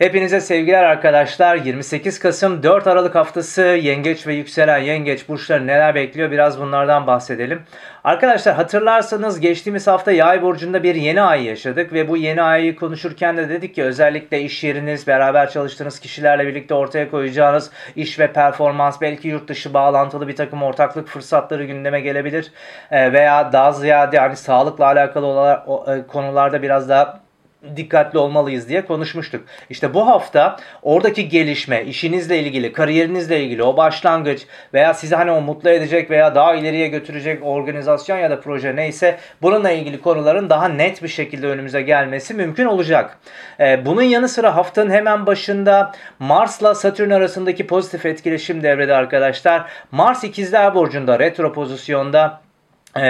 Hepinize sevgiler arkadaşlar. 28 Kasım 4 Aralık haftası yengeç ve yükselen yengeç burçları neler bekliyor biraz bunlardan bahsedelim. Arkadaşlar hatırlarsanız geçtiğimiz hafta yay burcunda bir yeni ay yaşadık ve bu yeni ayı konuşurken de dedik ki özellikle iş yeriniz, beraber çalıştığınız kişilerle birlikte ortaya koyacağınız iş ve performans belki yurt dışı bağlantılı bir takım ortaklık fırsatları gündeme gelebilir. Ee, veya daha ziyade hani sağlıkla alakalı e, konularda biraz daha dikkatli olmalıyız diye konuşmuştuk. İşte bu hafta oradaki gelişme, işinizle ilgili, kariyerinizle ilgili o başlangıç veya sizi hani o mutlu edecek veya daha ileriye götürecek organizasyon ya da proje neyse bununla ilgili konuların daha net bir şekilde önümüze gelmesi mümkün olacak. Ee, bunun yanı sıra haftanın hemen başında Mars'la Satürn arasındaki pozitif etkileşim devrede arkadaşlar. Mars ikizler burcunda retro pozisyonda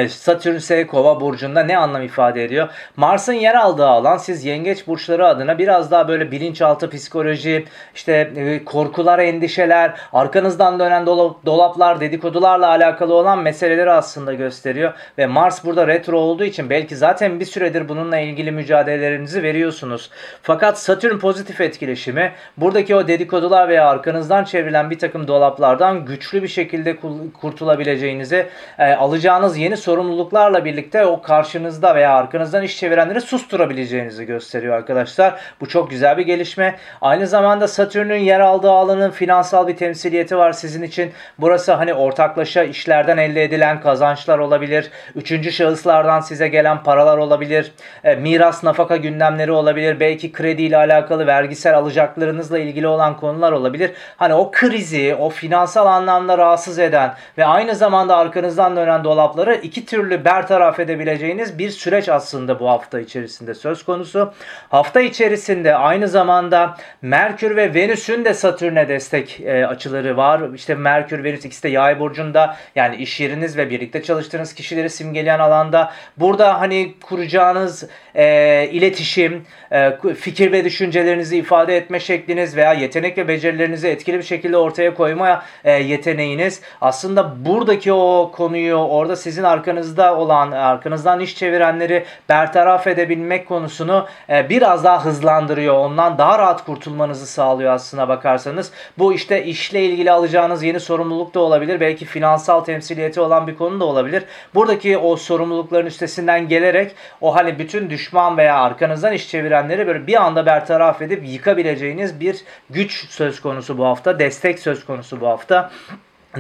Satürn ise kova burcunda ne anlam ifade ediyor? Mars'ın yer aldığı alan siz yengeç burçları adına biraz daha böyle bilinçaltı psikoloji, işte e, korkular, endişeler, arkanızdan dönen dolaplar, dedikodularla alakalı olan meseleleri aslında gösteriyor. Ve Mars burada retro olduğu için belki zaten bir süredir bununla ilgili mücadelelerinizi veriyorsunuz. Fakat Satürn pozitif etkileşimi buradaki o dedikodular veya arkanızdan çevrilen bir takım dolaplardan güçlü bir şekilde kurtulabileceğinizi, e, alacağınız yeni yeni sorumluluklarla birlikte o karşınızda veya arkanızdan iş çevirenleri susturabileceğinizi gösteriyor arkadaşlar. Bu çok güzel bir gelişme. Aynı zamanda Satürn'ün yer aldığı alanın finansal bir temsiliyeti var sizin için. Burası hani ortaklaşa işlerden elde edilen kazançlar olabilir. Üçüncü şahıslardan size gelen paralar olabilir. E, miras nafaka gündemleri olabilir. Belki krediyle alakalı vergisel alacaklarınızla ilgili olan konular olabilir. Hani o krizi, o finansal anlamda rahatsız eden ve aynı zamanda arkanızdan dönen dolapları iki türlü bertaraf edebileceğiniz bir süreç aslında bu hafta içerisinde söz konusu. Hafta içerisinde aynı zamanda Merkür ve Venüs'ün de Satürn'e destek e, açıları var. İşte Merkür, Venüs ikisi de yay burcunda yani iş yeriniz ve birlikte çalıştığınız kişileri simgeleyen alanda. Burada hani kuracağınız e, iletişim, e, fikir ve düşüncelerinizi ifade etme şekliniz veya yetenek ve becerilerinizi etkili bir şekilde ortaya koyma e, yeteneğiniz aslında buradaki o konuyu orada sizin arkanızda olan, arkanızdan iş çevirenleri bertaraf edebilmek konusunu e, biraz daha hızlandırıyor. Ondan daha rahat kurtulmanızı sağlıyor aslına bakarsanız. Bu işte işle ilgili alacağınız yeni sorumluluk da olabilir. Belki finansal temsiliyeti olan bir konu da olabilir. Buradaki o sorumlulukların üstesinden gelerek o hani bütün düşman veya arkanızdan iş çevirenleri böyle bir anda bertaraf edip yıkabileceğiniz bir güç söz konusu bu hafta. Destek söz konusu bu hafta.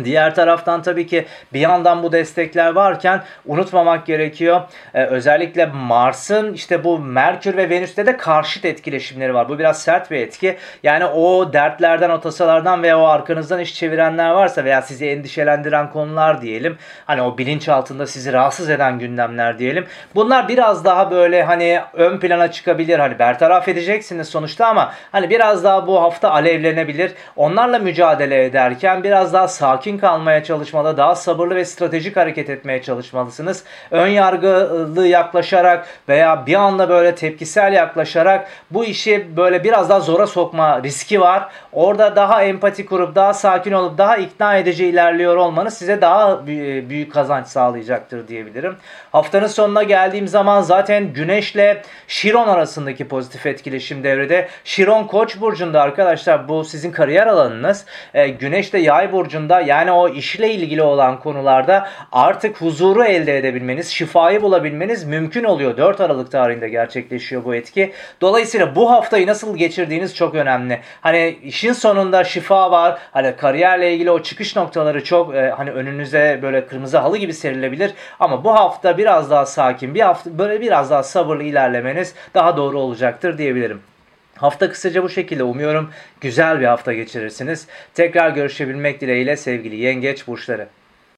Diğer taraftan tabii ki bir yandan bu destekler varken unutmamak gerekiyor. Ee, özellikle Mars'ın işte bu Merkür ve Venüs'te de karşıt etkileşimleri var. Bu biraz sert bir etki. Yani o dertlerden, o tasalardan veya o arkanızdan iş çevirenler varsa veya sizi endişelendiren konular diyelim. Hani o bilinç altında sizi rahatsız eden gündemler diyelim. Bunlar biraz daha böyle hani ön plana çıkabilir. Hani bertaraf edeceksiniz sonuçta ama hani biraz daha bu hafta alevlenebilir. Onlarla mücadele ederken biraz daha sakin sakin kalmaya çalışmalı, daha sabırlı ve stratejik hareket etmeye çalışmalısınız. Ön yargılı yaklaşarak veya bir anda böyle tepkisel yaklaşarak bu işi böyle biraz daha zora sokma riski var. Orada daha empati kurup, daha sakin olup, daha ikna edici ilerliyor olmanız size daha büyük kazanç sağlayacaktır diyebilirim. Haftanın sonuna geldiğim zaman zaten Güneşle Şiron arasındaki pozitif etkileşim devrede. Şiron Koç burcunda arkadaşlar bu sizin kariyer alanınız. E, Güneş de Yay burcunda yani o işle ilgili olan konularda artık huzuru elde edebilmeniz, şifayı bulabilmeniz mümkün oluyor. 4 Aralık tarihinde gerçekleşiyor bu etki. Dolayısıyla bu haftayı nasıl geçirdiğiniz çok önemli. Hani işin sonunda şifa var. Hani kariyerle ilgili o çıkış noktaları çok e, hani önünüze böyle kırmızı halı gibi serilebilir. Ama bu hafta biraz daha sakin, bir hafta böyle biraz daha sabırlı ilerlemeniz daha doğru olacaktır diyebilirim. Hafta kısaca bu şekilde umuyorum güzel bir hafta geçirirsiniz. Tekrar görüşebilmek dileğiyle sevgili yengeç burçları.